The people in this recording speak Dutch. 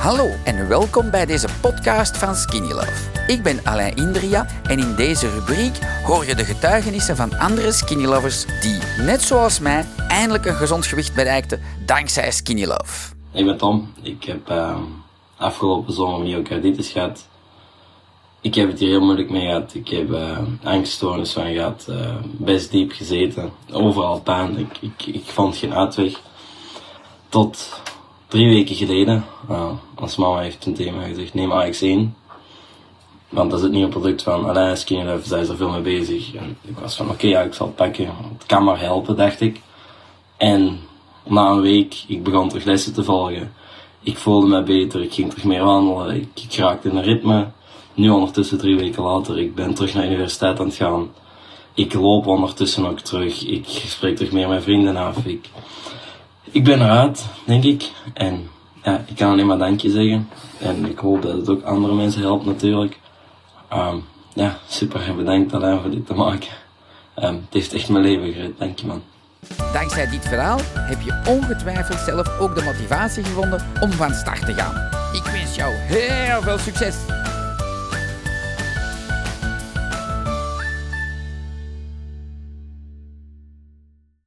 Hallo en welkom bij deze podcast van Skinny Love. Ik ben Alain Indria en in deze rubriek hoor je de getuigenissen van andere Skinny Lovers die, net zoals mij, eindelijk een gezond gewicht bereikten dankzij Skinny Love. Ik ben Tom. Ik heb uh, afgelopen zomer myocarditis gehad. Ik heb het hier heel moeilijk mee gehad. Ik heb uh, angststoornis van gehad. Uh, best diep gezeten. Overal pijn. Ik, ik, ik vond geen uitweg. Tot drie weken geleden. Uh, als mama heeft tegen mij gezegd, neem AX1. Want dat is het nieuwe product van Alain Skinny Love, zij is er veel mee bezig. En ik was van, oké, ja, ik zal het pakken. Het kan maar helpen, dacht ik. En na een week, ik begon terug lessen te volgen. Ik voelde me beter, ik ging terug meer wandelen, ik, ik raakte in een ritme. Nu ondertussen drie weken later, ik ben terug naar de universiteit aan het gaan. Ik loop ondertussen ook terug, ik spreek terug meer met vrienden af. Ik, ik ben eruit, denk ik. En ja, ik kan alleen maar dankje zeggen. En ik hoop dat het ook andere mensen helpt natuurlijk. Um, ja, super bedankt alleen voor dit te maken. Um, het heeft echt mijn leven gered, dank je man. Dankzij dit verhaal heb je ongetwijfeld zelf ook de motivatie gevonden om van start te gaan. Ik wens jou heel veel succes!